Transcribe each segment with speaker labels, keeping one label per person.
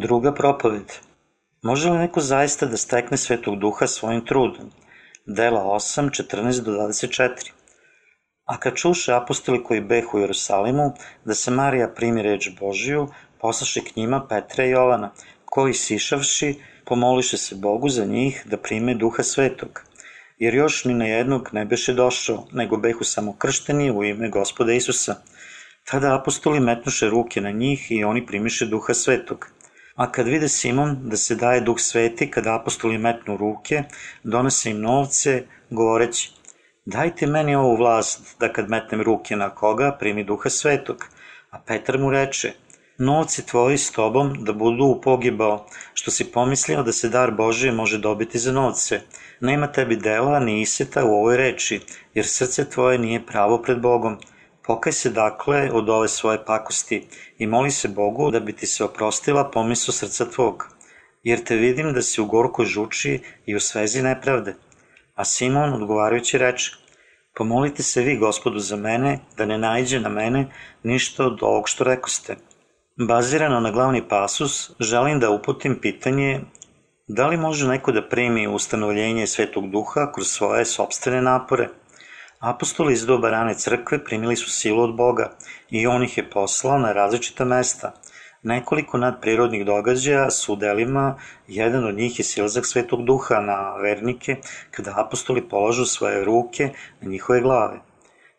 Speaker 1: Druga propoved. Može li neko zaista da stekne svetog duha svojim trudom? Dela 8, 14 do 24. A kad čuše apostoli koji behu u Jerusalimu, da se Marija primi reč Božiju, poslaše k njima Petra i Jovana, koji sišavši, pomoliše se Bogu za njih da prime duha svetog. Jer još ni na jednog ne beše došao, nego behu samo kršteni u ime gospoda Isusa. Tada apostoli metnuše ruke na njih i oni primiše duha svetog. A kad vide Simon da se daje duh sveti, kada apostoli metnu ruke, donese im novce, govoreći, dajte meni ovu vlast da kad metnem ruke na koga primi duha svetog. A Petar mu reče, novci tvoji s tobom da budu u pogibao, što si pomislio da se dar Božije može dobiti za novce. Nema tebi dela ni iseta u ovoj reči, jer srce tvoje nije pravo pred Bogom. Pokaj se dakle od ove svoje pakosti i moli se Bogu da bi ti se oprostila pomislu srca tvog, jer te vidim da si u gorkoj žuči i u svezi nepravde. A Simon odgovarajući reče, pomolite se vi gospodu za mene, da ne najđe na mene ništa od ovog što rekoste. Bazirano na glavni pasus, želim da uputim pitanje da li može neko da primi ustanovljenje Svetog Duha kroz svoje sobstvene napore – Apostoli iz doba rane crkve primili su silu od Boga i on ih je poslao na različita mesta. Nekoliko nadprirodnih događaja su u delima, jedan od njih je silazak Svetog Duha na vernike kada apostoli polažu svoje ruke na njihove glave.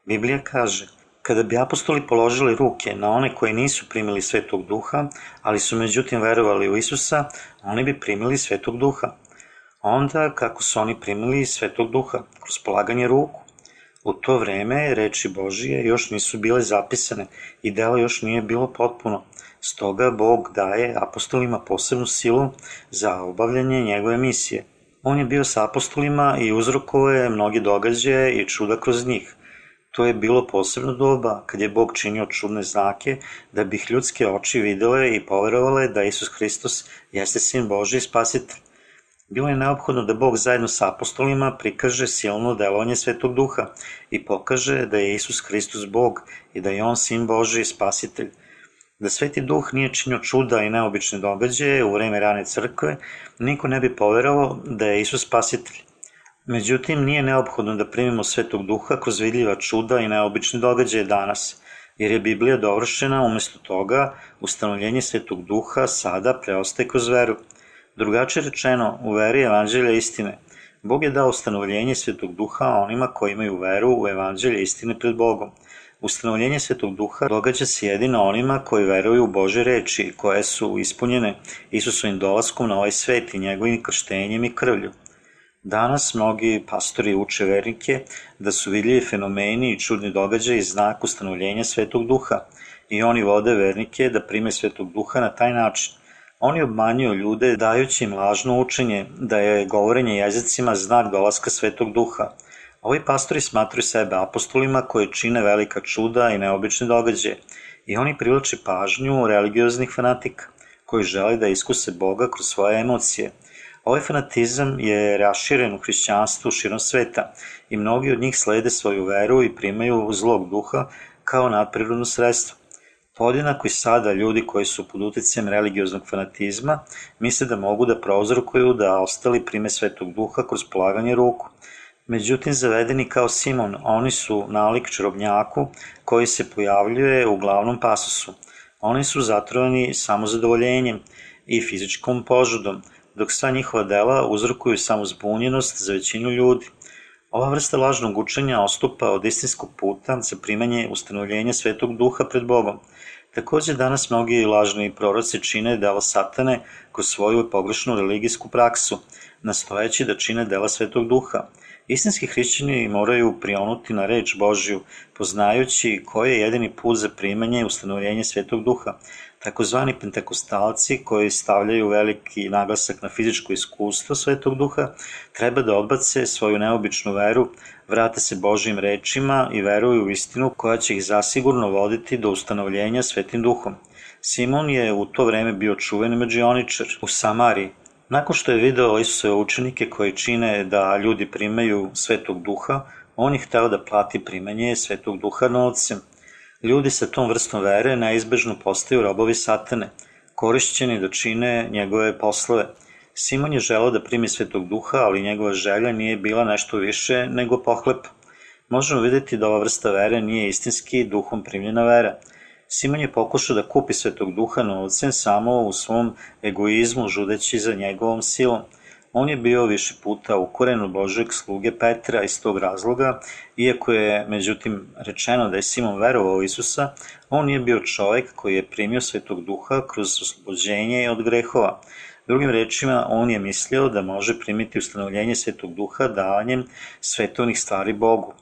Speaker 1: Biblija kaže, kada bi apostoli položili ruke na one koji nisu primili Svetog Duha, ali su međutim verovali u Isusa, oni bi primili Svetog Duha. Onda, kako su oni primili Svetog Duha? Kroz polaganje ruku. U to vreme reči Božije još nisu bile zapisane i delo još nije bilo potpuno. Stoga Bog daje apostolima posebnu silu za obavljanje njegove misije. On je bio sa apostolima i uzrokovao je mnogi događaje i čuda kroz njih. To je bilo posebno doba kad je Bog činio čudne znake da bi ljudske oči videle i poverovale da Isus Hristos jeste sin Boži i spasitelj. Bilo je neophodno da Bog zajedno sa apostolima prikaže silno delovanje Svetog Duha i pokaže da je Isus Hristos Bog i da je On Sin Boži i Spasitelj. Da Sveti Duh nije činio čuda i neobične događaje u vreme rane crkve, niko ne bi poverovao da je Isus Spasitelj. Međutim, nije neophodno da primimo Svetog Duha kroz vidljiva čuda i neobične događaje danas, jer je Biblija dovršena, umesto toga, ustanovljenje Svetog Duha sada preostaje kroz veru – Drugačije rečeno, u veri evanđelja istine, Bog je dao ustanovljenje Svetog Duha onima koji imaju veru u evanđelje istine pred Bogom. Ustanovljenje Svetog Duha događa se jedino onima koji veruju u Bože reči, koje su ispunjene Isusovim dolaskom na ovaj svet i njegovim krštenjem i krvlju. Danas mnogi pastori uče vernike da su vidljivi fenomeni i čudni događaji znak ustanovljenja Svetog Duha i oni vode vernike da prime Svetog Duha na taj način. Oni obmanjuju ljude dajući im lažno učenje da je govorenje jezicima znak dolaska Svetog Duha. Ovi pastori smatruju sebe apostolima koji čine velika čuda i neobične događaje i oni privlače pažnju religioznih fanatika koji žele da iskuse Boga kroz svoje emocije. Ovaj fanatizam je raširen u hrišćanstvu širom sveta i mnogi od njih slede svoju veru i primaju zlog duha kao nadprirodno sredstvo. Podjednako i sada ljudi koji su pod uticajem religioznog fanatizma misle da mogu da prouzrokuju da ostali prime svetog duha kroz polaganje ruku. Međutim, zavedeni kao Simon, oni su nalik čarobnjaku koji se pojavljuje u glavnom pasusu. Oni su zatrovani samozadovoljenjem i fizičkom požudom, dok sva njihova dela uzrokuju samo zbunjenost za većinu ljudi. Ova vrsta lažnog učenja ostupa od istinskog puta za primanje ustanovljenja svetog duha pred Bogom. Takođe, danas mnogi lažni proroci čine dela satane kroz svoju pogrešnu religijsku praksu, nastojeći da čine dela svetog duha. Istinski hrišćani moraju prionuti na reč Božju, poznajući koji je jedini put za primanje i ustanovljenje svetog duha. Takozvani pentakostalci koji stavljaju veliki naglasak na fizičko iskustvo svetog duha, treba da odbace svoju neobičnu veru, vrate se Božim rečima i veruju u istinu koja će ih zasigurno voditi do ustanovljenja svetim duhom. Simon je u to vreme bio čuveni međioničar u Samariji. Nakon što je video Isusove učenike koji čine da ljudi primaju svetog duha, on je hteo da plati primanje svetog duha novcem. Ljudi sa tom vrstom vere neizbežno postaju robovi satane. korišćeni da čine njegove poslove. Simon je želao da primi svetog duha, ali njegova želja nije bila nešto više nego pohlep. Možemo videti da ova vrsta vere nije istinski duhom primljena vera. Simon je pokušao da kupi svetog duha novcem samo u svom egoizmu, žudeći za njegovom silom. On je bio više puta u Božeg sluge Petra iz tog razloga, iako je, međutim, rečeno da je Simon verovao Isusa, on nije bio čovek koji je primio svetog duha kroz oslobođenje od grehova. Drugim rečima, on je mislio da može primiti ustanovljenje svetog duha davanjem svetovnih stvari Bogu.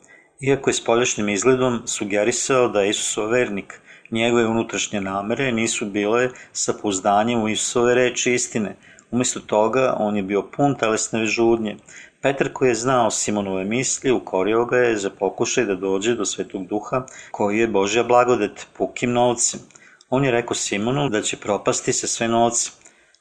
Speaker 1: Iako je s poljašnjim izgledom sugerisao da je Isusov vernik, njegove unutrašnje namere nisu bile sa pouzdanjem u Isusove reči istine. Umesto toga, on je bio pun telesne žudnje. Petar koji je znao Simonove misli, ukorio ga je za pokušaj da dođe do svetog duha, koji je Božja blagodet, pukim novcem. On je rekao Simonu da će propasti sa sve novce.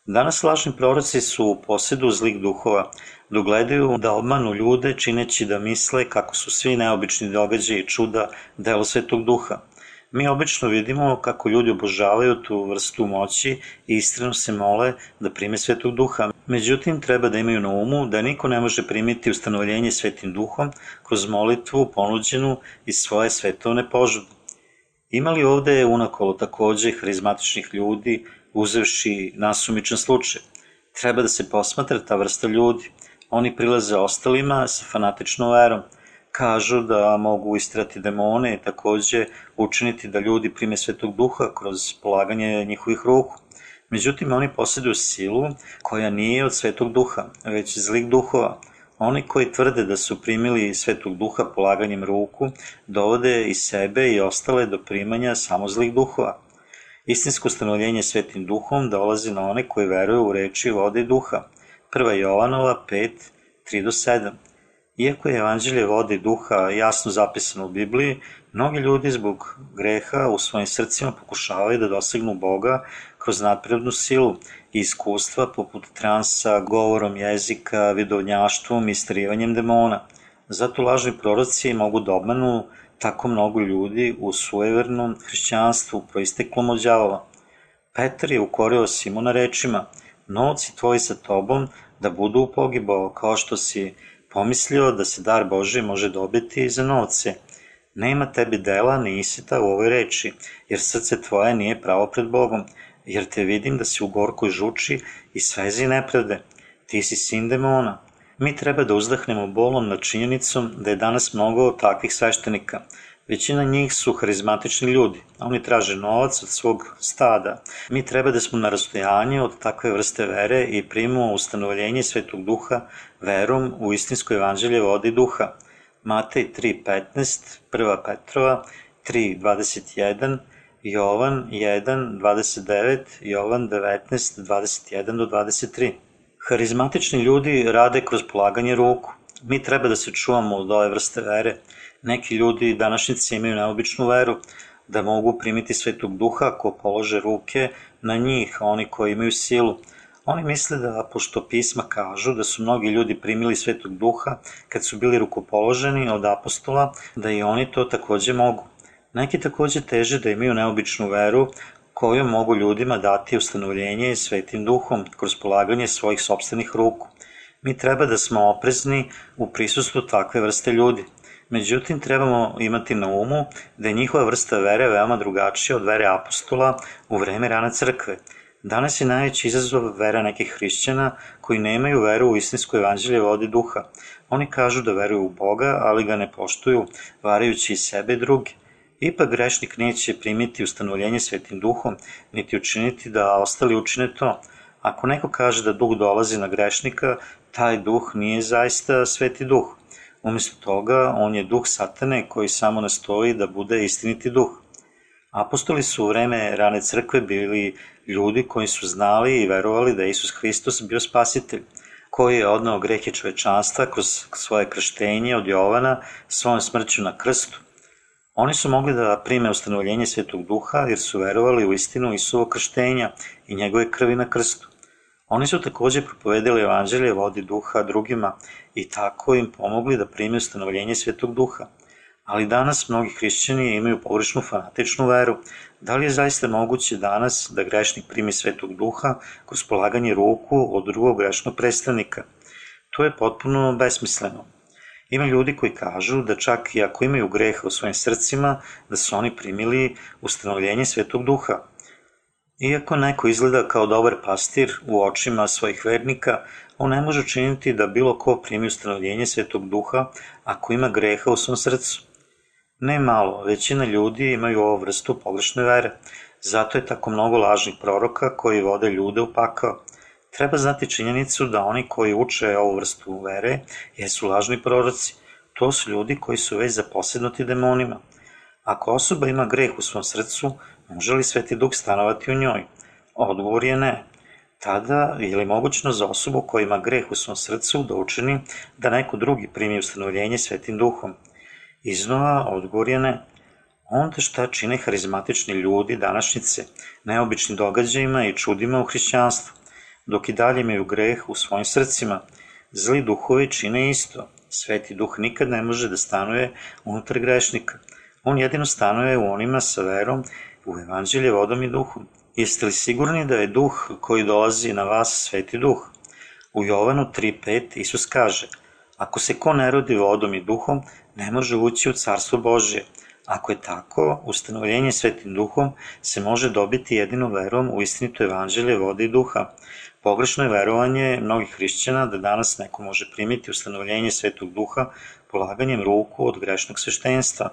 Speaker 1: Danas lažni proroci su u posedu zlih duhova, dogledaju da obmanu ljude čineći da misle kako su svi neobični događaji čuda delo svetog duha. Mi obično vidimo kako ljudi obožavaju tu vrstu moći i iskreno se mole da prime svetog duha. Međutim, treba da imaju na umu da niko ne može primiti ustanovljenje svetim duhom kroz molitvu ponuđenu iz svoje svetovne požude. Ima li ovde unakolo takođe harizmatičnih ljudi, uzevši nasumičan slučaj? Treba da se posmatra ta vrsta ljudi. Oni prilaze ostalima sa fanatičnom verom – kažu da mogu istrati demone i takođe učiniti da ljudi prime svetog duha kroz polaganje njihovih ruku. Međutim, oni posjeduju silu koja nije od svetog duha, već zlih duhova. Oni koji tvrde da su primili svetog duha polaganjem ruku, dovode i sebe i ostale do primanja samo zlih duhova. Istinsko stanovljenje svetim duhom dolazi na one koji veruju u reči vode i duha. 1. Jovanova 5, 3 do 7. Iako je evanđelje vode duha jasno zapisano u Bibliji, mnogi ljudi zbog greha u svojim srcima pokušavaju da dosegnu Boga kroz nadprirodnu silu i iskustva poput transa, govorom jezika, vidovnjaštvom i istrivanjem demona. Zato lažni proroci mogu da obmanu tako mnogo ljudi u sujevernom hrišćanstvu proisteklom od djavola. Petar je ukorio Simona rečima, novci tvoji sa tobom da budu u pogibao, kao što si pomislio da se dar Boži može dobiti za novce. Nema tebi dela ni isita u ovoj reči, jer srce tvoje nije pravo pred Bogom, jer te vidim da si u gorkoj žuči i svezi nepravde. Ti si sin demona. Mi treba da uzdahnemo bolom nad činjenicom da je danas mnogo takvih sveštenika, Većina njih su harizmatični ljudi, a oni traže novac od svog stada. Mi treba da smo na rastojanju od takve vrste vere i primimo ustanovljenje Svetog Duha verom u istinsko evanđelje vode i duha. Matej 3.15, 1. Petrova 3.21, Jovan 1.29, Jovan 19.21 do 23. Harizmatični ljudi rade kroz polaganje ruku. Mi treba da se čuvamo od ove vrste vere, Neki ljudi današnjice imaju neobičnu veru da mogu primiti svetog duha ako polože ruke na njih, oni koji imaju silu. Oni misle da, pošto pisma kažu da su mnogi ljudi primili svetog duha kad su bili rukopoloženi od apostola, da i oni to takođe mogu. Neki takođe teže da imaju neobičnu veru koju mogu ljudima dati ustanovljenje svetim duhom kroz polaganje svojih sobstvenih ruku. Mi treba da smo oprezni u prisustvu takve vrste ljudi – Međutim, trebamo imati na umu da je njihova vrsta vere veoma drugačija od vere apostola u vreme rane crkve. Danas je najveći izazov vera nekih hrišćana koji nemaju veru u istinsko evanđelje vode duha. Oni kažu da veruju u Boga, ali ga ne poštuju, varajući i sebe i druge. Ipak grešnik neće primiti ustanovljenje svetim duhom, niti učiniti da ostali učine to. Ako neko kaže da duh dolazi na grešnika, taj duh nije zaista sveti duh. Umesto toga, on je duh satane koji samo nastoji da bude istiniti duh. Apostoli su u vreme rane crkve bili ljudi koji su znali i verovali da je Isus Hristos bio spasitelj, koji je odnao grehe čovečanstva kroz svoje krštenje od Jovana svojom smrću na krstu. Oni su mogli da prime ustanovljenje Svetog Duha jer su verovali u istinu Isuvo krštenja i njegove krvi na krstu. Oni su takođe propovedali evanđelje vodi duha drugima i tako im pomogli da prime ustanovljenje svetog duha. Ali danas mnogi hrišćani imaju pogrešnu fanatičnu veru, Da li je zaista moguće danas da grešnik primi svetog duha kroz polaganje ruku od drugog grešnog predstavnika? To je potpuno besmisleno. Ima ljudi koji kažu da čak i ako imaju greha u svojim srcima, da su oni primili ustanovljenje svetog duha. Iako neko izgleda kao dobar pastir u očima svojih vernika, on ne može činiti da bilo ko primi ustanovljenje svetog duha ako ima greha u svom srcu. Ne malo, većina ljudi imaju ovu vrstu pogrešne vere. Zato je tako mnogo lažnih proroka koji vode ljude u pakao. Treba znati činjenicu da oni koji uče ovu vrstu vere jesu lažni proroci. To su ljudi koji su već zaposednuti demonima. Ako osoba ima greh u svom srcu, može li Sveti Duh stanovati u njoj? Odgovor je ne. Tada je li mogućno za osobu koja ima greh u svom srcu da učini da neko drugi primi ustanovljenje Svetim Duhom? Iznova odgovor je ne. Onda šta čine harizmatični ljudi današnjice, neobičnim događajima i čudima u hrišćanstvu, dok i dalje imaju greh u svojim srcima. Zli duhovi čine isto. Sveti duh nikad ne može da stanuje unutar grešnika. On jedino stanuje u onima sa verom u evanđelje vodom i duhom. Jeste li sigurni da je duh koji dolazi na vas sveti duh? U Jovanu 3.5 Isus kaže, ako se ko ne rodi vodom i duhom, ne može ući u carstvo Božje. Ako je tako, ustanovljenje svetim duhom se može dobiti jedino verom u istinito evanđelje vode i duha. Pogrešno je verovanje mnogih hrišćana da danas neko može primiti ustanovljenje svetog duha polaganjem ruku od grešnog sveštenstva.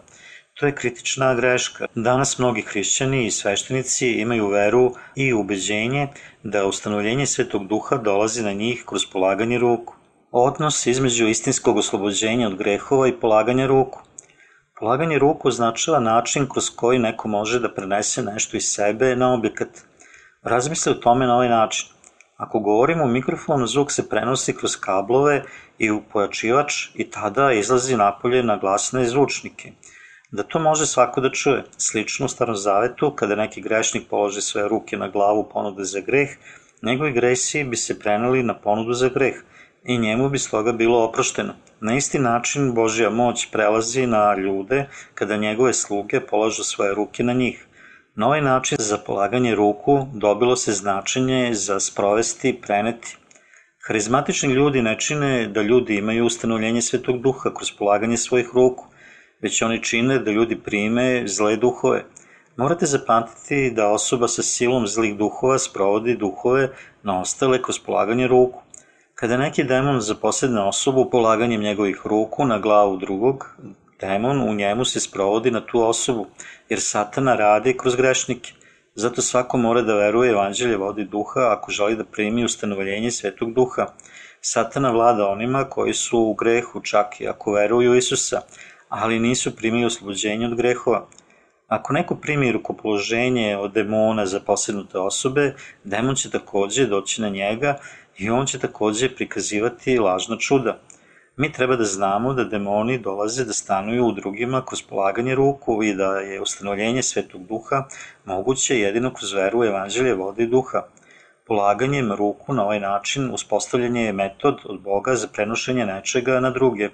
Speaker 1: To je kritična greška. Danas mnogi hrišćani i sveštenici imaju veru i ubeđenje da ustanovljenje svetog duha dolazi na njih kroz polaganje ruku. Odnos između istinskog oslobođenja od grehova i polaganja ruku. Polaganje ruku označava način kroz koji neko može da prenese nešto iz sebe na objekat. Razmisli o tome na ovaj način. Ako govorimo u mikrofonu, zvuk se prenosi kroz kablove i u pojačivač i tada izlazi napolje na glasne zvučnike. Da to može svako da čuje. Slično u Starom Zavetu, kada neki grešnik položi svoje ruke na glavu ponude za greh, njegovi gresi bi se preneli na ponudu za greh – i njemu bi stoga bilo oprošteno. Na isti način Božja moć prelazi na ljude kada njegove sluge polažu svoje ruke na njih. Na ovaj način za polaganje ruku dobilo se značenje za sprovesti, preneti. Harizmatični ljudi ne čine da ljudi imaju ustanovljenje svetog duha kroz polaganje svojih ruku, već oni čine da ljudi prime zle duhove. Morate zapamtiti da osoba sa silom zlih duhova sprovodi duhove na ostale kroz polaganje ruku. Kada neki demon zaposedne osobu polaganjem njegovih ruku na glavu drugog, demon u njemu se sprovodi na tu osobu, jer satana radi kroz grešnike. Zato svako mora da veruje evanđelje vodi duha ako želi da primi ustanovljenje svetog duha. Satana vlada onima koji su u grehu čak i ako veruju Isusa, ali nisu primili oslobođenje od grehova. Ako neko primi rukopoloženje od demona za posednute osobe, demon će takođe doći na njega i on će takođe prikazivati lažna čuda. Mi treba da znamo da demoni dolaze da stanuju u drugima kroz polaganje ruku i da je ustanovljenje svetog duha moguće jedino kroz veru u evanđelje vode i duha. Polaganjem ruku na ovaj način uspostavljanje je metod od Boga za prenošenje nečega na druge,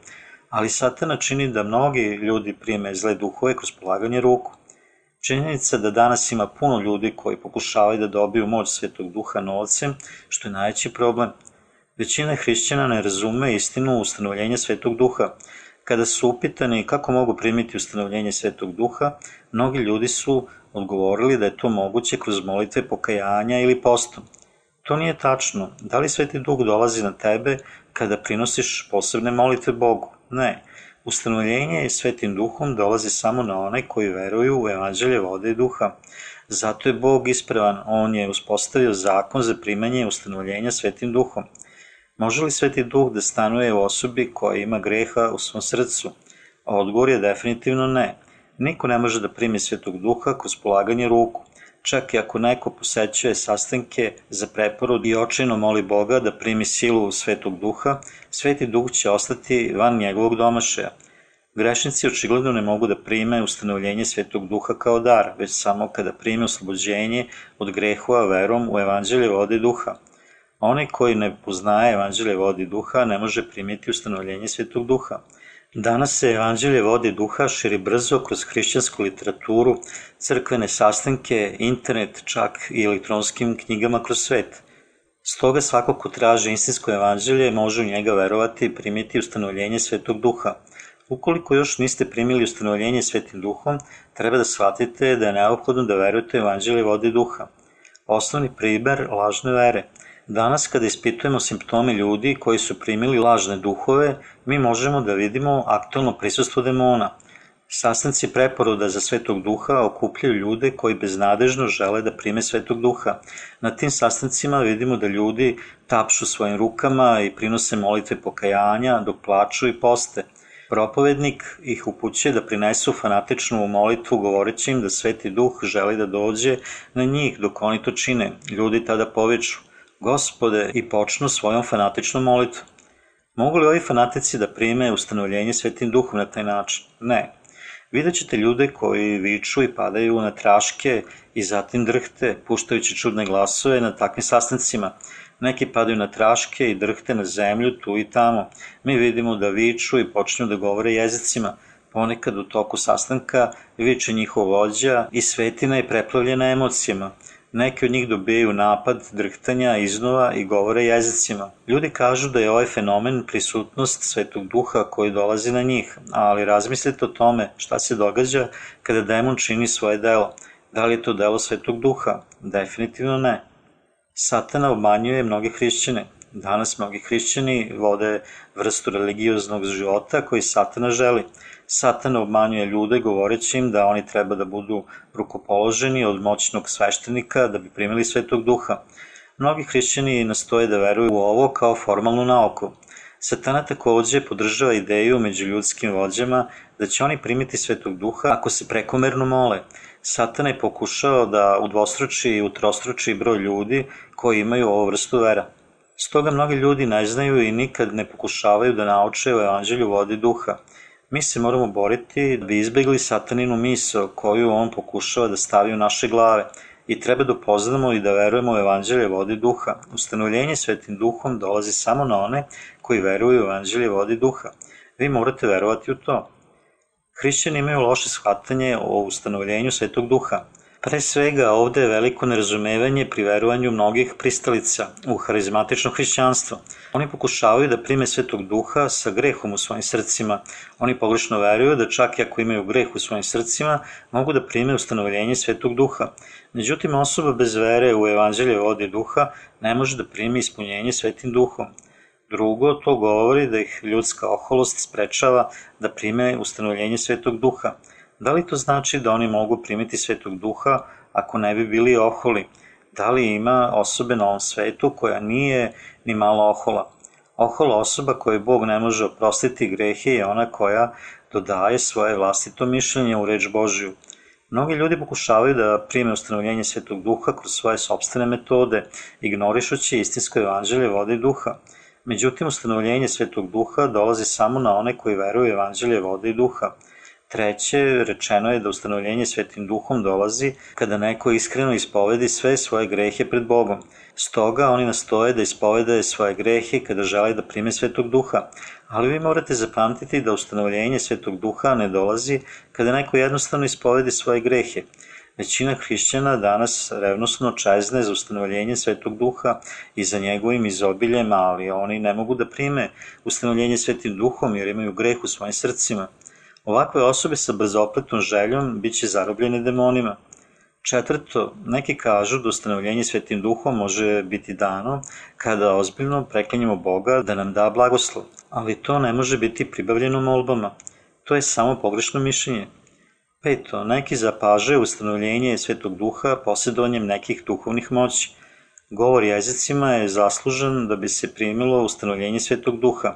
Speaker 1: ali satana čini da mnogi ljudi prime zle duhove kroz polaganje ruku. Činjenica da danas ima puno ljudi koji pokušavaju da dobiju moć Svetog Duha novcem, što je najveći problem. Većina hrišćana ne razume istinu ustanovljenja Svetog Duha. Kada su upitani kako mogu primiti ustanovljenje Svetog Duha, mnogi ljudi su odgovorili da je to moguće kroz molitve pokajanja ili postom. To nije tačno. Da li Sveti Duh dolazi na tebe kada prinosiš posebne molitve Bogu? Ne. Ustanovljenje svetim duhom dolazi samo na one koji veruju u evanđelje vode i duha. Zato je Bog ispravan, On je uspostavio zakon za primanje ustanovljenja svetim duhom. Može li sveti duh da stanuje u osobi koja ima greha u svom srcu? Odgovor je definitivno ne. Niko ne može da primi svetog duha kroz polaganje ruku. Čak i ako neko posećuje sastanke za preporod i očajno moli Boga da primi silu svetog duha, sveti duh će ostati van njegovog domašaja. Grešnici očigledno ne mogu da prime ustanovljenje svetog duha kao dar, već samo kada prime oslobođenje od grehova verom u evanđelje vode duha. Onaj koji ne poznaje evanđelje vode duha ne može primiti ustanovljenje svetog duha. Danas se evanđelje vodi duha širi brzo kroz hrišćansku literaturu, crkvene sastanke, internet, čak i elektronskim knjigama kroz svet. Stoga svako ko traži istinsko evanđelje može u njega verovati i primiti ustanovljenje svetog duha. Ukoliko još niste primili ustanovljenje svetim duhom, treba da shvatite da je neophodno da verujete u evanđelje vode duha. Osnovni primer lažne vere – Danas kada ispitujemo simptome ljudi koji su primili lažne duhove, mi možemo da vidimo aktualno prisustvo demona. Sastanci preporoda za svetog duha okupljaju ljude koji beznadežno žele da prime svetog duha. Na tim sastancima vidimo da ljudi tapšu svojim rukama i prinose molitve pokajanja dok plaču i poste. Propovednik ih upućuje da prinesu fanatičnu molitvu govoreći im da sveti duh želi da dođe na njih dok oni to čine. Ljudi tada poviču Gospode i počnu svojom fanatičnom molitvom. Mogu li ovi fanatici da prime ustanovljenje svetim duhom na taj način? Ne. Vidjet ćete ljude koji viču i padaju na traške i zatim drhte, puštajući čudne glasove na takvim sastancima. Neki padaju na traške i drhte na zemlju tu i tamo. Mi vidimo da viču i počnu da govore jezicima. Ponekad u toku sastanka viče njihov vođa i svetina je preplavljena emocijama. Neki od njih dobijaju napad, drhtanja, iznova i govore jezicima. Ljudi kažu da je ovaj fenomen prisutnost svetog duha koji dolazi na njih, ali razmislite o tome šta se događa kada demon čini svoje delo. Da li je to delo svetog duha? Definitivno ne. Satana obmanjuje mnoge hrišćane. Danas mnogi hrišćani vode vrstu religioznog života koji satana želi. Satan obmanjuje ljude govoreći im da oni treba da budu rukopoloženi od moćnog sveštenika da bi primili svetog duha. Mnogi hrišćani nastoje da veruju u ovo kao formalnu nauku. Satana takođe podržava ideju među ljudskim vođama da će oni primiti svetog duha ako se prekomerno mole. Satana je pokušao da udvostruči i utrostruči broj ljudi koji imaju ovu vrstu vera. Stoga mnogi ljudi ne znaju i nikad ne pokušavaju da nauče o evanđelju vodi duha. Mi se moramo boriti da bi izbegli sataninu misao koju on pokušava da stavi u naše glave i treba da upoznamo i da verujemo u evanđelje vodi duha. Ustanovljenje svetim duhom dolazi samo na one koji veruju u evanđelje vodi duha. Vi morate verovati u to. Hrišćani imaju loše shvatanje o ustanovljenju svetog duha. Pre svega, ovde je veliko nerazumevanje pri verovanju mnogih pristalica u harizmatično hrišćanstvo. Oni pokušavaju da prime svetog duha sa grehom u svojim srcima. Oni pogrešno veruju da čak i ako imaju greh u svojim srcima, mogu da prime ustanovljenje svetog duha. Međutim, osoba bez vere u evanđelje vode duha ne može da primi ispunjenje svetim duhom. Drugo, to govori da ih ljudska oholost sprečava da prime ustanovljenje svetog duha. Da li to znači da oni mogu primiti svetog duha ako ne bi bili oholi? Da li ima osobe na ovom svetu koja nije ni malo ohola? Ohola osoba koju Bog ne može oprostiti grehe je ona koja dodaje svoje vlastito mišljenje u reč Božiju. Mnogi ljudi pokušavaju da prime ustanovljenje svetog duha kroz svoje sobstvene metode, ignorišući istinsko evanđelje vode i duha. Međutim, ustanovljenje svetog duha dolazi samo na one koji veruju evanđelje vode i duha – Treće, rečeno je da ustanovljenje svetim duhom dolazi kada neko iskreno ispovedi sve svoje grehe pred Bogom. Stoga oni nastoje da ispovedaje svoje grehe kada žele da prime svetog duha. Ali vi morate zapamtiti da ustanovljenje svetog duha ne dolazi kada neko jednostavno ispovedi svoje grehe. Većina hrišćana danas revnosno čezne za ustanovljenje svetog duha i za njegovim izobiljem, ali oni ne mogu da prime ustanovljenje svetim duhom jer imaju greh u svojim srcima. Ovakve osobe sa brzopletom željom bit će zarobljene demonima. Četvrto, neki kažu da ustanovljenje svetim duhom može biti dano kada ozbiljno preklinjemo Boga da nam da blagoslov, ali to ne može biti pribavljeno molbama. To je samo pogrešno mišljenje. Peto, neki zapaže ustanovljenje svetog duha posjedovanjem nekih duhovnih moći. Govor jezicima je zaslužen da bi se primilo ustanovljenje svetog duha,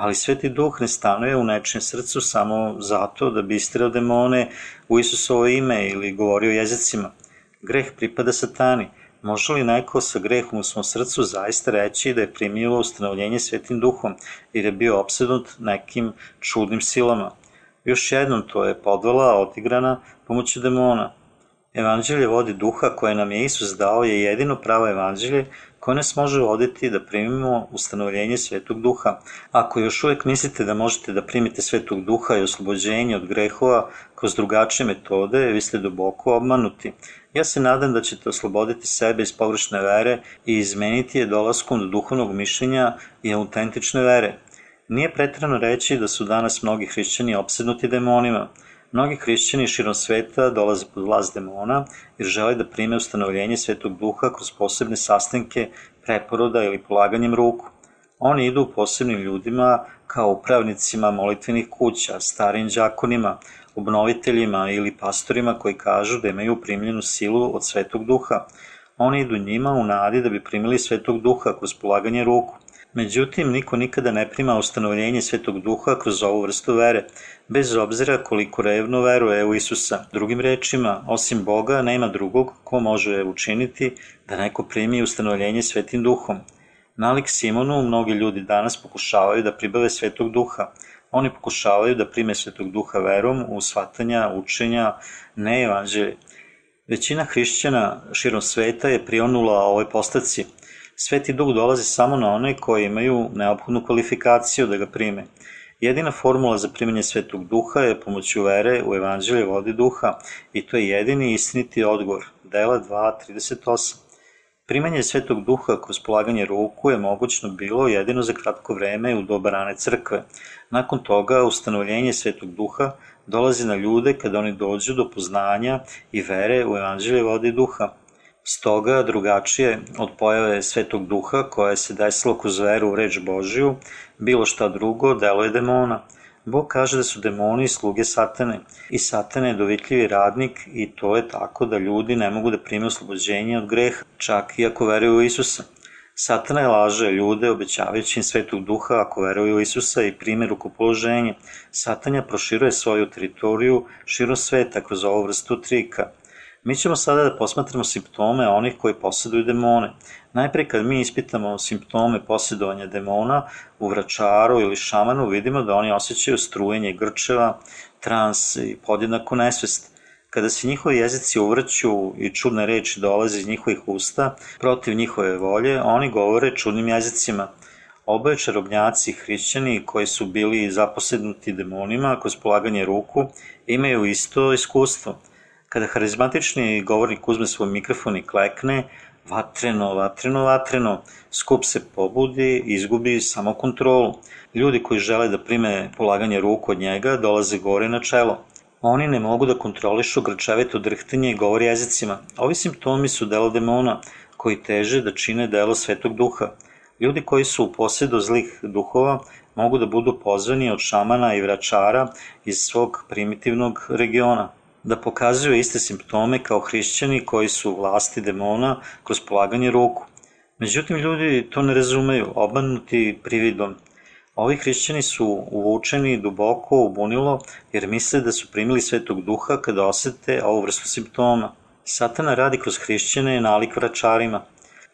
Speaker 1: ali Sveti Duh ne stanuje u nečijem srcu samo zato da bi istirao demone u Isusovo ime ili govorio jezicima. Greh pripada satani. Može li neko sa grehom u svom srcu zaista reći da je primilo ustanovljenje Svetim Duhom jer je bio obsednut nekim čudnim silama? Još jednom to je podvala odigrana pomoću demona. Evanđelje vodi duha koje nam je Isus dao je jedino pravo evanđelje koje nas može voditi da primimo ustanovljenje Svetog Duha. Ako još uvek mislite da možete da primite Svetog Duha i oslobođenje od grehova kroz drugačije metode, vi ste duboko obmanuti. Ja se nadam da ćete osloboditi sebe iz pogrešne vere i izmeniti je dolaskom do duhovnog mišljenja i autentične vere. Nije pretrano reći da su danas mnogi hrišćani opsednuti demonima. Mnogi hrišćani širom sveta dolaze pod vlast demona jer žele da prime ustanovljenje Svetog Duha kroz posebne sastanke, preporoda ili polaganjem ruku. Oni idu posebnim ljudima kao upravnicima molitvenih kuća, starim džakonima, obnoviteljima ili pastorima koji kažu da imaju primljenu silu od Svetog Duha. Oni idu njima u nadi da bi primili Svetog Duha kroz polaganje ruku. Međutim, niko nikada ne prima ustanovljenje Svetog Duha kroz ovu vrstu vere, bez obzira koliko revno veruje u Isusa. Drugim rečima, osim Boga, nema drugog ko može učiniti da neko primi ustanovljenje Svetim Duhom. Nalik Simonu, mnogi ljudi danas pokušavaju da pribave Svetog Duha. Oni pokušavaju da prime Svetog Duha verom u shvatanja, učenja, ne evanđelje. Većina hrišćana širom sveta je prionula ovoj postaci – Sveti duh dolazi samo na one koji imaju neophodnu kvalifikaciju da ga prime. Jedina formula za primjenje svetog duha je pomoću vere u evanđelje vodi duha i to je jedini istiniti odgovor. Dela 2.38 Primanje svetog duha kroz polaganje ruku je mogućno bilo jedino za kratko vreme u doba rane crkve. Nakon toga, ustanovljenje svetog duha dolazi na ljude kada oni dođu do poznanja i vere u evanđelje vodi duha. Stoga, drugačije od pojave Svetog Duha koja se desilo kroz veru u reč Božiju, bilo šta drugo delo je demona. Bog kaže da su demoni sluge satane i satane je dovitljivi radnik i to je tako da ljudi ne mogu da prime oslobođenje od greha, čak i ako veruju u Isusa. Satana je laže ljude obećavajući im svetog duha ako veruju u Isusa i prime rukopoloženje. Satanja proširuje svoju teritoriju širom sveta kroz ovu vrstu trika – Mi ćemo sada da posmatramo simptome onih koji posjeduju demone. Najpre kad mi ispitamo simptome posjedovanja demona u vračaru ili šamanu, vidimo da oni osjećaju strujenje grčeva, trans i podjednako nesvest. Kada se njihovi jezici uvrću i čudne reči dolaze iz njihovih usta protiv njihove volje, oni govore čudnim jezicima. Oboje čarobnjaci hrišćani koji su bili zaposednuti demonima kroz polaganje ruku imaju isto iskustvo – Kada harizmatični govornik uzme svoj mikrofon i klekne, vatreno, vatreno, vatreno, skup se pobudi, izgubi samokontrolu. Ljudi koji žele da prime polaganje ruku od njega dolaze gore na čelo. Oni ne mogu da kontrolišu grčevito drhtenje i govori jezicima. Ovi simptomi su delo demona, koji teže da čine delo svetog duha. Ljudi koji su u posjedu zlih duhova mogu da budu pozvani od šamana i vračara iz svog primitivnog regiona da pokazuju iste simptome kao hrišćani koji su vlasti demona kroz polaganje ruku. Međutim, ljudi to ne razumeju, obanuti prividom. Ovi hrišćani su uvučeni duboko u bunilo jer misle da su primili svetog duha kada osete ovu vrstu simptoma. Satana radi kroz hrišćane nalik vračarima.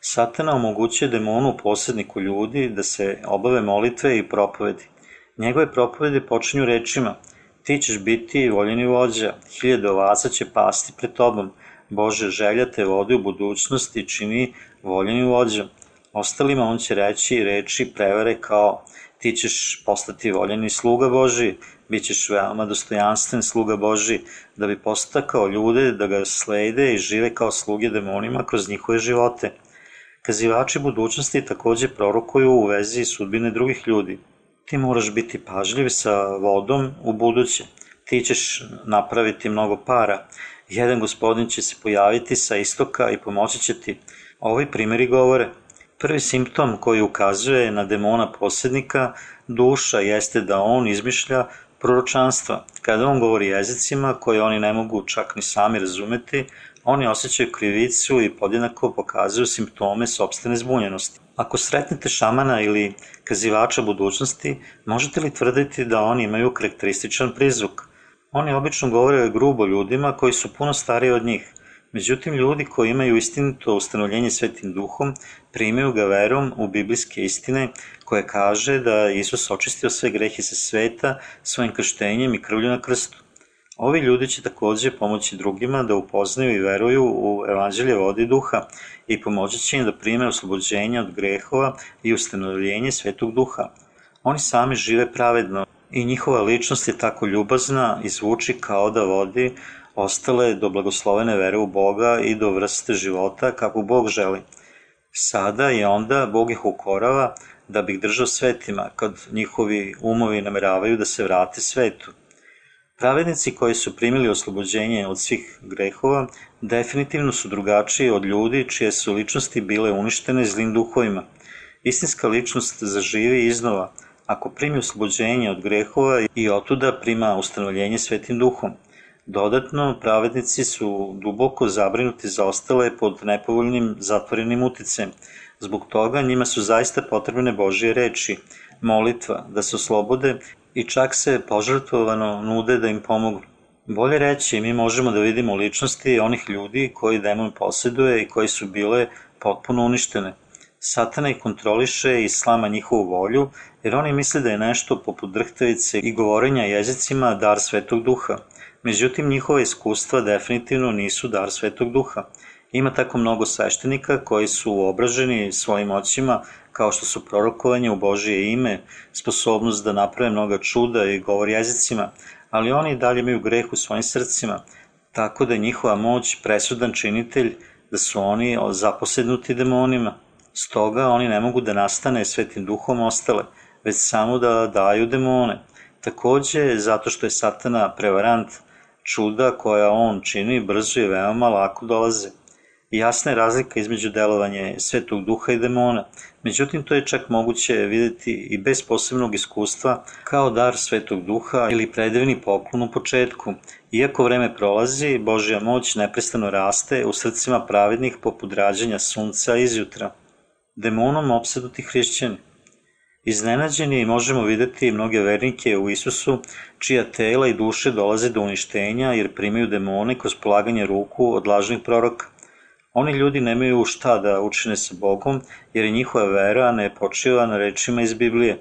Speaker 1: Satana omogućuje demonu posredniku ljudi da se obave molitve i propovedi. Njegove propovede počinju rečima – Ti ćeš biti voljeni vođa, hiljade ovaca će pasti pred tobom. Bože, želja te vodi u budućnosti čini voljeni vođa. Ostalima on će reći reči prevare kao ti ćeš postati voljeni sluga Boži, bit ćeš veoma dostojanstven sluga Boži, da bi postakao ljude da ga slede i žive kao sluge demonima kroz njihove živote. Kazivači budućnosti takođe prorokuju u vezi sudbine drugih ljudi ti moraš biti pažljiv sa vodom u buduće. Ti ćeš napraviti mnogo para. Jedan gospodin će se pojaviti sa istoka i pomoći će ti. Ovi primjeri govore. Prvi simptom koji ukazuje na demona posjednika duša jeste da on izmišlja proročanstva. Kada on govori jezicima koje oni ne mogu čak ni sami razumeti, oni osjećaju krivicu i podjednako pokazuju simptome sobstvene zbunjenosti. Ako sretnete šamana ili kazivača budućnosti, možete li tvrditi da oni imaju karakterističan prizvuk? Oni obično govore grubo ljudima koji su puno stariji od njih. Međutim, ljudi koji imaju istinito ustanovljenje svetim duhom, primaju ga verom u biblijske istine koje kaže da Isus očistio sve grehe sa sveta svojim krštenjem i krvlju na krstu. Ovi ljudi će takođe pomoći drugima da upoznaju i veruju u evanđelje vode i duha i pomoći će im da prime oslobođenje od grehova i ustanovljenje svetog duha. Oni sami žive pravedno i njihova ličnost je tako ljubazna i zvuči kao da vodi ostale do blagoslovene vere u Boga i do vrste života kako Bog želi. Sada i onda Bog ih ukorava da bi ih držao svetima kad njihovi umovi nameravaju da se vrate svetu. Pravednici koji su primili oslobođenje od svih grehova definitivno su drugačiji od ljudi čije su ličnosti bile uništene zlim duhovima. Istinska ličnost zaživi iznova ako primi oslobođenje od grehova i otuda prima ustanovljenje svetim duhom. Dodatno, pravednici su duboko zabrinuti za ostale pod nepovoljnim zatvorenim uticajem. Zbog toga njima su zaista potrebne Božije reči, molitva, da se oslobode i čak se požrtvovano nude da im pomogu. Bolje reći, mi možemo da vidimo ličnosti onih ljudi koji demon posjeduje i koji su bile potpuno uništene. Satana ih kontroliše i slama njihovu volju, jer oni misle da je nešto poput drhtavice i govorenja jezicima dar svetog duha. Međutim, njihova iskustva definitivno nisu dar svetog duha. Ima tako mnogo sveštenika koji su obraženi svojim oćima kao što su prorokovanje u Božije ime, sposobnost da naprave mnoga čuda i govor jezicima, ali oni dalje imaju greh u svojim srcima, tako da je njihova moć presudan činitelj da su oni zaposednuti demonima. Stoga oni ne mogu da nastane svetim duhom ostale, već samo da daju demone. Takođe, zato što je satana prevarant, čuda koja on čini brzo i veoma lako dolaze. Jasna je razlika između delovanja svetog duha i demona, međutim to je čak moguće videti i bez posebnog iskustva kao dar svetog duha ili predivni poklon u početku. Iako vreme prolazi, Božja moć neprestano raste u srcima pravednih poput rađanja sunca izjutra. Demonom opseduti hrišćani. Iznenađeni možemo videti mnoge vernike u Isusu, čija tela i duše dolaze do uništenja jer primaju demone kroz polaganje ruku od lažnih proroka. Oni ljudi nemaju šta da učine sa Bogom, jer je njihova vera ne počiva na rečima iz Biblije.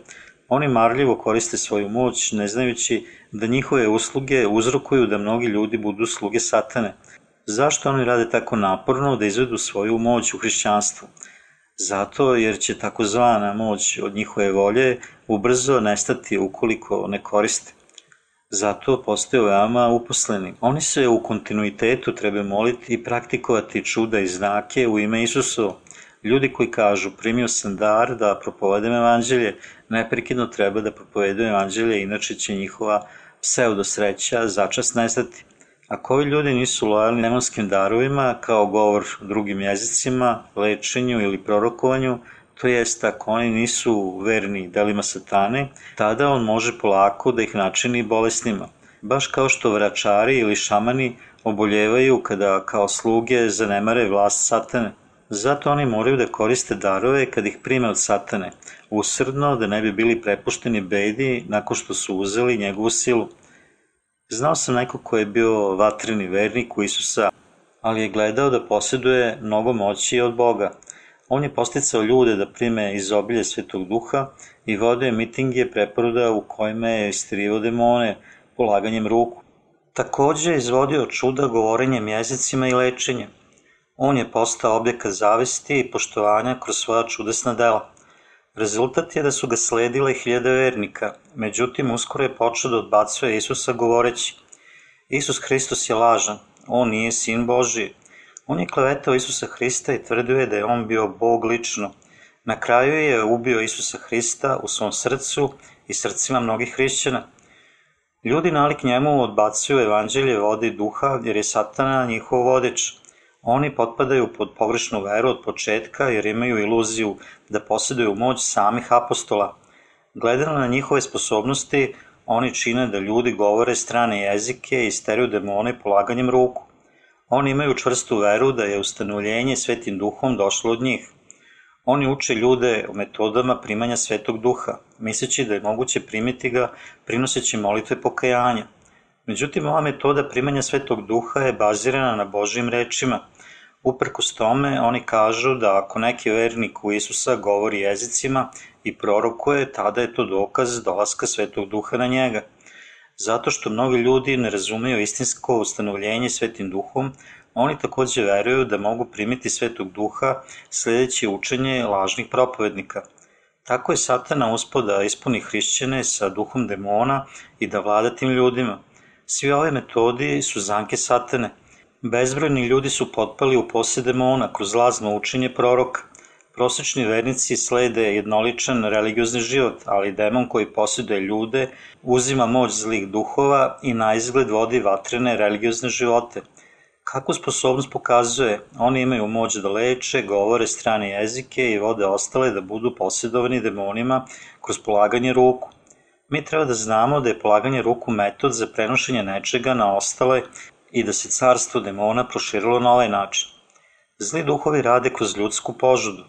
Speaker 1: Oni marljivo koriste svoju moć, ne znajući da njihove usluge uzrokuju da mnogi ljudi budu sluge satane. Zašto oni rade tako naporno da izvedu svoju moć u hrišćanstvu? Zato jer će takozvana moć od njihove volje ubrzo nestati ukoliko ne koriste. Zato postaju veoma uposleni. Oni se u kontinuitetu treba moliti i praktikovati čuda i znake u ime Isusu. Ljudi koji kažu primio sam dar da propovedem evanđelje, neprekidno treba da propovedaju evanđelje, inače će njihova pseudo sreća začas nestati. Ako ovi ljudi nisu lojalni demonskim darovima, kao govor drugim jezicima, lečenju ili prorokovanju, to jest ako oni nisu verni delima satane, tada on može polako da ih načini bolesnima. Baš kao što vračari ili šamani oboljevaju kada kao sluge zanemare vlast satane. Zato oni moraju da koriste darove kad ih prime od satane, usrdno da ne bi bili prepušteni bedi nakon što su uzeli njegovu silu. Znao sam neko ko je bio vatreni vernik u Isusa, ali je gledao da posjeduje mnogo moći od Boga. On je posticao ljude da prime izobilje svetog duha i vodio mitinge preporoda u kojima je istrivo demone polaganjem ruku. Takođe je izvodio čuda govorenjem jezicima i lečenjem. On je postao objekat zavisti i poštovanja kroz svoja čudesna dela. Rezultat je da su ga sledile hiljade vernika, međutim uskoro je počeo da odbacuje Isusa govoreći Isus Hristos je lažan, on nije sin Božiji. On je klevetao Isusa Hrista i tvrdio je da je on bio Bog lično. Na kraju je ubio Isusa Hrista u svom srcu i srcima mnogih hrišćana. Ljudi nalik njemu odbacuju evanđelje vode i duha jer je satana njihov vodič. Oni potpadaju pod pogrešnu veru od početka jer imaju iluziju da posjeduju moć samih apostola. Gledano na njihove sposobnosti, oni čine da ljudi govore strane jezike i steriju demone polaganjem ruku. Oni imaju čvrstu veru da je ustanovljenje svetim duhom došlo od njih. Oni uče ljude o metodama primanja svetog duha, misleći da je moguće primiti ga prinoseći molitve pokajanja. Međutim, ova metoda primanja svetog duha je bazirana na Božijim rečima – Uprkos tome, oni kažu da ako neki vernik u Isusa govori jezicima i prorokuje, tada je to dokaz dolaska Svetog Duha na njega. Zato što mnogi ljudi ne razumeju istinsko ustanovljenje svetim duhom, oni takođe veruju da mogu primiti svetog duha sledeći učenje lažnih propovednika. Tako je satana uspao da ispuni hrišćane sa duhom demona i da vlada tim ljudima. Svi ove metodi su zanke satane. Bezbrojni ljudi su potpali u posjed demona kroz lazno učenje proroka. Prosečni vernici slede jednoličan religiozni život, ali demon koji posjeduje ljude uzima moć zlih duhova i na izgled vodi vatrene religiozne živote. Kakvu sposobnost pokazuje? Oni imaju moć da leče, govore strane jezike i vode ostale da budu posjedovani demonima kroz polaganje ruku. Mi treba da znamo da je polaganje ruku metod za prenošenje nečega na ostale i da se carstvo demona proširilo na ovaj način. Zli duhovi rade kroz ljudsku požudu.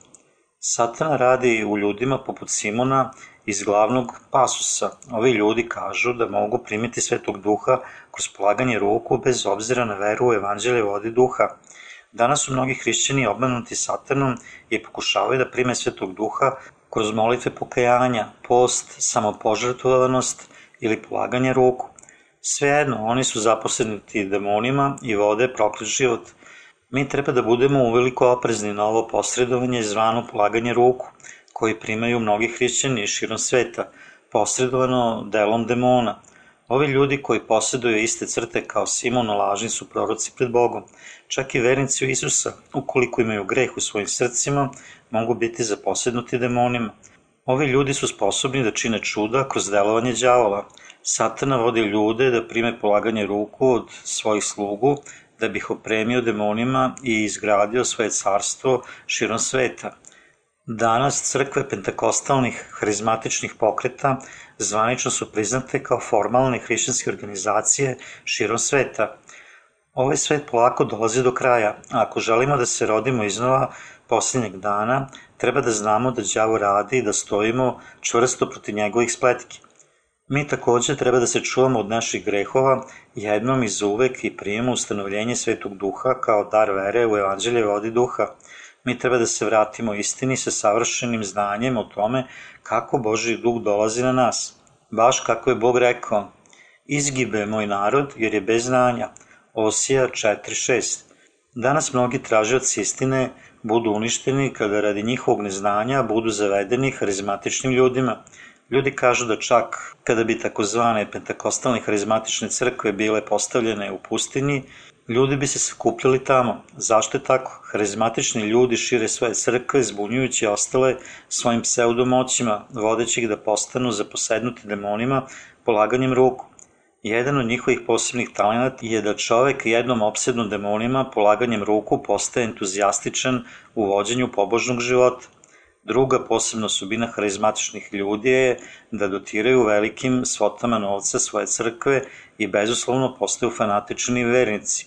Speaker 1: Satana radi u ljudima poput Simona iz glavnog pasusa. Ovi ljudi kažu da mogu primiti svetog duha kroz polaganje ruku bez obzira na veru u evanđelje vodi duha. Danas su mnogi hrišćani obmanuti satanom i pokušavaju da prime svetog duha kroz molitve pokajanja, post, samopožrtvovanost ili polaganje ruku. Svejedno, oni su zaposlenuti demonima i vode proklet život – Mi treba da budemo uveliko oprezni na ovo posredovanje zvano polaganje ruku, koji primaju mnogi hrišćani širom sveta, posredovano delom demona. Ovi ljudi koji posjeduju iste crte kao Simon lažni su proroci pred Bogom. Čak i vernici u Isusa, ukoliko imaju greh u svojim srcima, mogu biti zaposjednuti demonima. Ovi ljudi su sposobni da čine čuda kroz delovanje đavola. Satana vodi ljude da prime polaganje ruku od svojih slugu, da bih opremio demonima i izgradio svoje carstvo širom sveta. Danas crkve pentakostalnih harizmatičnih pokreta zvanično su priznate kao formalne hrišćanske organizacije širom sveta. Ovaj svet polako dolazi do kraja, a ako želimo da se rodimo iznova posljednjeg dana, treba da znamo da đavo radi i da stojimo čvrsto proti njegovih spletki. Mi takođe treba da se čuvamo od naših grehova jednom i uvek i prijemo ustanovljenje Svetog Duha kao dar vere u Evanđelje vodi Duha. Mi treba da se vratimo istini sa savršenim znanjem o tome kako Boži Duh dolazi na nas. Baš kako je Bog rekao, izgibe moj narod jer je bez znanja. Osija 4.6 Danas mnogi tražioci istine budu uništeni kada radi njihovog neznanja budu zavedeni harizmatičnim ljudima – Ljudi kažu da čak kada bi takozvane pentakostalne harizmatične crkve bile postavljene u pustinji, ljudi bi se sakupljali tamo. Zašto je tako? Harizmatični ljudi šire svoje crkve, zbunjujući ostale svojim pseudomoćima, vodeći ih da postanu zaposednuti demonima polaganjem ruku. Jedan od njihovih posebnih talenata je da čovek jednom obsednu demonima polaganjem ruku postaje entuzijastičan u vođenju pobožnog života. Druga posebna osobina harizmatičnih ljudi je da dotiraju velikim svotama novca svoje crkve i bezuslovno postaju fanatični vernici.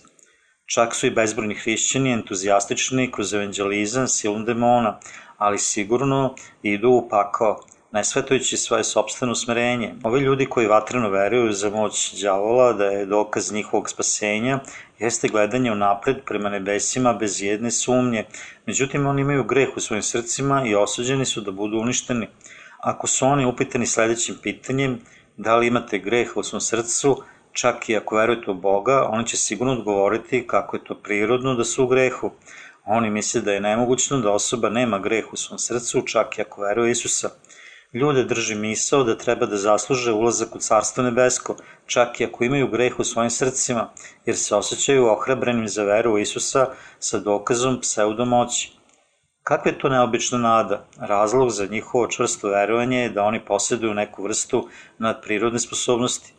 Speaker 1: Čak su i bezbrojni hrišćani entuzijastični kroz evanđelizam silom demona, ali sigurno idu u pakao, nesvetojući svoje sobstveno smerenje. Ovi ljudi koji vatreno veruju za moć đavola da je dokaz njihovog spasenja, jeste gledanje u napred prema nebesima bez jedne sumnje. Međutim, oni imaju greh u svojim srcima i osuđeni su da budu uništeni. Ako su oni upitani sledećim pitanjem, da li imate greh u svom srcu, čak i ako verujete u Boga, oni će sigurno odgovoriti kako je to prirodno da su u grehu. Oni misle da je nemogućno da osoba nema greh u svom srcu, čak i ako veruje Isusa. Ljude drži misao da treba da zasluže ulazak u Carstvo nebesko, čak i ako imaju greh u svojim srcima, jer se osjećaju ohrabrenim za veru u Isusa sa dokazom pseudomoći. Kakva je to neobična nada? Razlog za njihovo čvrsto verovanje je da oni posjeduju neku vrstu nadprirodne sposobnosti.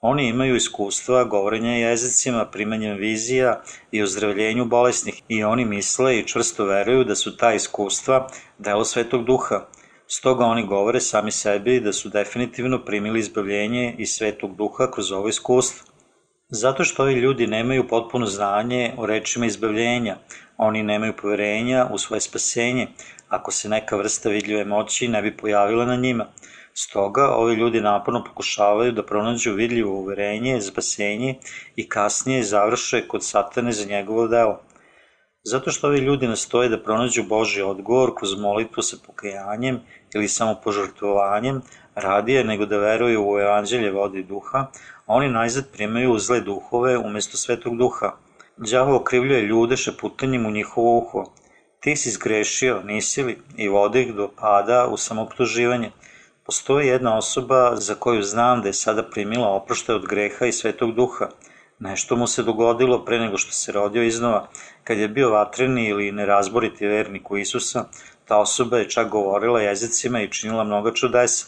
Speaker 1: Oni imaju iskustva govorenja jezicima, primanjem vizija i ozdravljenju bolesnih i oni misle i čvrsto veruju da su ta iskustva delo Svetog Duha, Stoga oni govore sami sebi da su definitivno primili izbavljenje iz svetog duha kroz ovo iskustvo. Zato što ovi ljudi nemaju potpuno znanje o rečima izbavljenja, oni nemaju poverenja u svoje spasenje, ako se neka vrsta vidljive moći ne bi pojavila na njima. Stoga, ovi ljudi naporno pokušavaju da pronađu vidljivo uverenje, spasenje i kasnije završe kod satane za njegovo delo. Zato što ovi ljudi nastoje da pronađu Boži odgovor kroz molitvu sa pokajanjem ili samo požrtvovanjem, radije nego da veruju u evanđelje vode duha, oni najzad primaju zle duhove umesto svetog duha. Đavo okrivljuje ljude šeputanjem u njihovo uho. Ti si zgrešio, nisi li, i vode ih do pada u samoptuživanje. Postoji jedna osoba za koju znam da je sada primila oproštaj od greha i svetog duha. Nešto mu se dogodilo pre nego što se rodio iznova. Kad je bio vatreni ili nerazboriti vernik u Isusa, ta osoba je čak govorila jezicima i činila mnoga čudesa.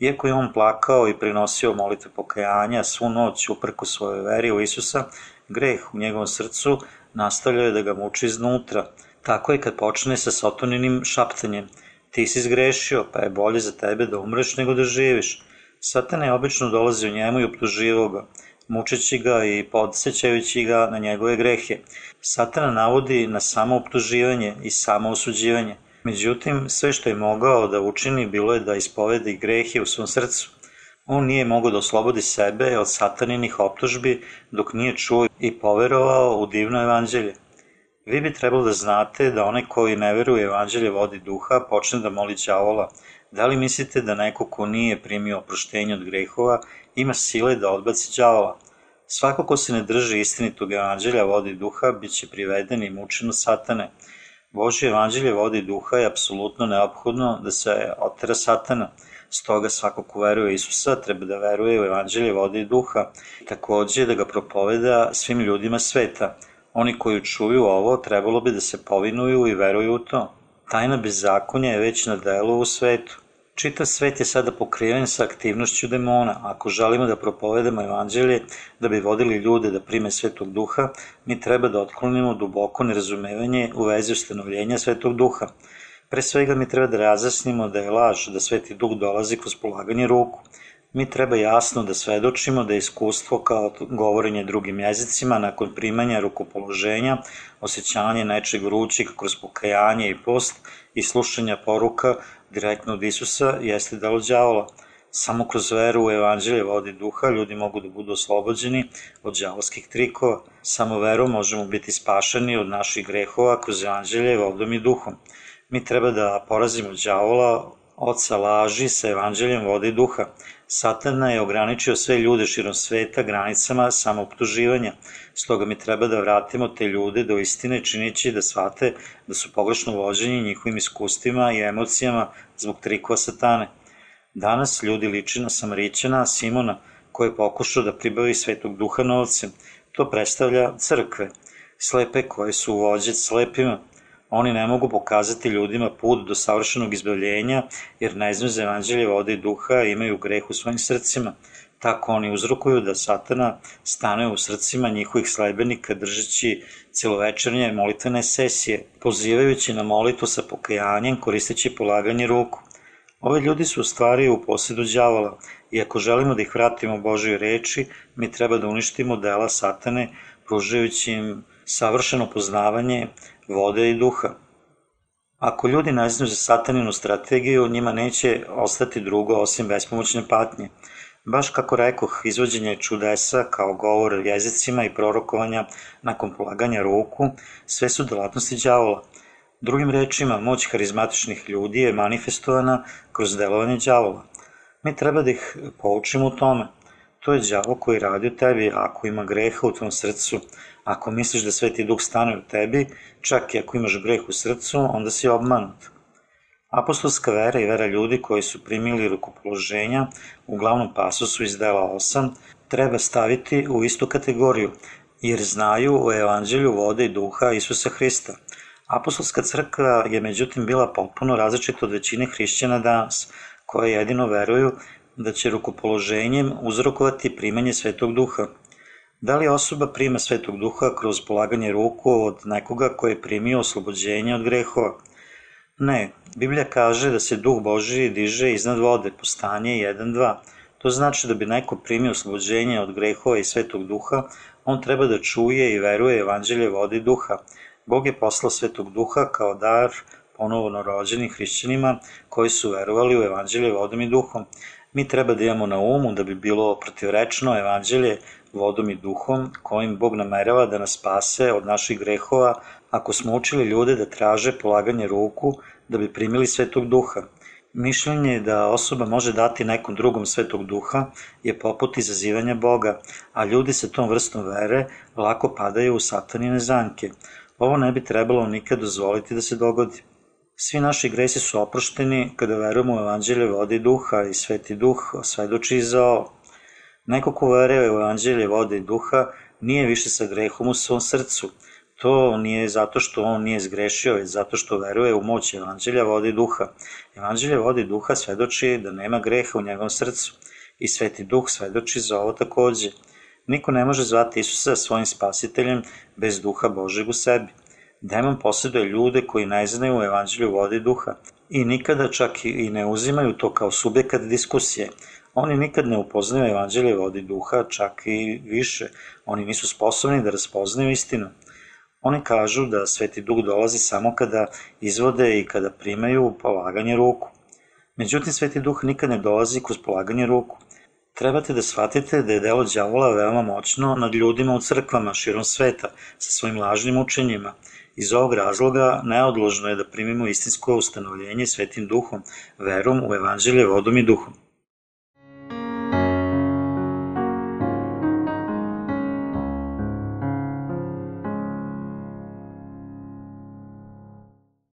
Speaker 1: Iako je on plakao i prinosio molitve pokajanja svu noć uprko svojoj veri u Isusa, greh u njegovom srcu nastavljao je da ga muči iznutra. Tako je kad počne sa sotoninim šaptanjem. Ti si zgrešio, pa je bolje za tebe da umreš nego da živiš. Satan je obično dolazi u njemu i optuživao ga mučeći ga i podsjećajući ga na njegove grehe. Satana navodi na samo optuživanje i samo osuđivanje. Međutim, sve što je mogao da učini bilo je da ispovedi grehe u svom srcu. On nije mogao da oslobodi sebe od sataninih optužbi dok nije čuo i poverovao u divno evanđelje. Vi bi trebalo da znate da onaj koji ne veruje evanđelje vodi duha počne da moli đavola. Da li mislite da neko ko nije primio oproštenje od grehova ima sile da odbaci đavola. Svako ko se ne drži istinitog evanđelja vodi duha, bit će priveden i mučen satane. Božje evanđelje vodi duha je apsolutno neophodno da se otera satana. Stoga svako ko veruje Isusa treba da veruje u evanđelje vode i duha, takođe da ga propoveda svim ljudima sveta. Oni koji čuju ovo trebalo bi da se povinuju i veruju u to. Tajna bezakonja je već na delu u svetu. Čitav svet je sada pokriven sa aktivnošću demona. Ako želimo da propovedamo evanđelje, da bi vodili ljude da prime svetog duha, mi treba da otklonimo duboko nerazumevanje u vezi ustanovljenja svetog duha. Pre svega mi treba da razjasnimo da je laž da sveti duh dolazi kroz polaganje ruku. Mi treba jasno da svedočimo da je iskustvo kao govorenje drugim jezicima nakon primanja rukopoloženja, osjećanje nečeg vrućeg kroz pokajanje i post i slušanja poruka direktno od Isusa jeste delo đavola. Samo kroz veru u evanđelje vodi duha ljudi mogu da budu oslobođeni od đavolskih trikova. Samo verom možemo biti spašeni od naših grehova kroz evanđelje vodom i duhom. Mi treba da porazimo đavola, oca laži sa evanđeljem vode i duha. Satana je ograničio sve ljude širom sveta granicama samooptuživanja. Stoga mi treba da vratimo te ljude do istine činići da shvate da su pogrešno vođeni njihovim iskustvima i emocijama zbog trikova satane. Danas ljudi liči na Samarićana Simona koji je pokušao da pribavi svetog duha novcem. To predstavlja crkve, slepe koje su vođe slepima, Oni ne mogu pokazati ljudima put do savršenog izbavljenja, jer ne znaju za evanđelje vode i duha imaju greh u svojim srcima. Tako oni uzrokuju da satana stane u srcima njihovih sledbenika držeći celovečernje molitvene sesije, pozivajući na molitvu sa pokajanjem koristeći polaganje ruku. Ove ljudi su u stvari u posjedu đavola i ako želimo da ih vratimo Božoj reči, mi treba da uništimo dela satane, pružajući im savršeno poznavanje vode i duha. Ako ljudi ne znaju za sataninu strategiju, njima neće ostati drugo osim bespomoćne patnje. Baš kako rekoh, izvođenje čudesa kao govor jezicima i prorokovanja nakon polaganja ruku, sve su delatnosti đavola. Drugim rečima, moć harizmatičnih ljudi je manifestovana kroz delovanje đavola. Mi treba da ih poučimo u tome. To je đavo koji radi u tebi, ako ima greha u tvom srcu, Ako misliš da Sveti Duh stane u tebi, čak i ako imaš greh u srcu, onda si obmanut. Apostolska vera i vera ljudi koji su primili rukopoloženja u glavnom pasusu iz dela 8 treba staviti u istu kategoriju, jer znaju o evanđelju vode i duha Isusa Hrista. Apostolska crkva je međutim bila potpuno različita od većine hrišćana danas, koje jedino veruju da će rukopoloženjem uzrokovati primanje Svetog duha – Da li osoba prima svetog duha kroz polaganje ruku od nekoga koji je primio oslobođenje od grehova? Ne, Biblija kaže da se duh Boži diže iznad vode, postanje 1.2. To znači da bi neko primio oslobođenje od grehova i svetog duha, on treba da čuje i veruje evanđelje vode i duha. Bog je poslao svetog duha kao dar ponovno rođenim hrišćanima koji su verovali u evanđelje vodom i duhom. Mi treba da imamo na umu da bi bilo protivrečno evanđelje vodom i duhom, kojim Bog namerava da nas spase od naših grehova, ako smo učili ljude da traže polaganje ruku da bi primili svetog duha. Mišljenje da osoba može dati nekom drugom svetog duha je poput izazivanja Boga, a ljudi sa tom vrstom vere lako padaju u satanine zanke. Ovo ne bi trebalo nikad dozvoliti da se dogodi. Svi naši gresi su oprošteni kada verujemo u evanđelje vode duha i sveti duh svedoči za ovo. Neko ko veruje u evanđelje vode i duha nije više sa grehom u svom srcu. To nije zato što on nije zgrešio, već zato što veruje u moć evanđelja vode i duha. Evanđelje vode i duha svedoči da nema greha u njegovom srcu i sveti duh svedoči za ovo takođe. Niko ne može zvati Isusa svojim spasiteljem bez duha Božeg u sebi. Demon posjeduje ljude koji ne znaju evanđelju vode i duha i nikada čak i ne uzimaju to kao subjekat diskusije. Oni nikad ne upoznaju evanđelje vode i duha, čak i više. Oni nisu sposobni da raspoznaju istinu. Oni kažu da Sveti Duh dolazi samo kada izvode i kada primaju polaganje ruku. Međutim, Sveti Duh nikad ne dolazi kroz polaganje ruku. Trebate da shvatite da je delo đavola veoma moćno nad ljudima u crkvama širom sveta sa svojim lažnim učenjima. Iz ovog razloga neodložno je da primimo istinsko ustanovljenje Svetim Duhom, verom u Evanđelje vodom i duhom.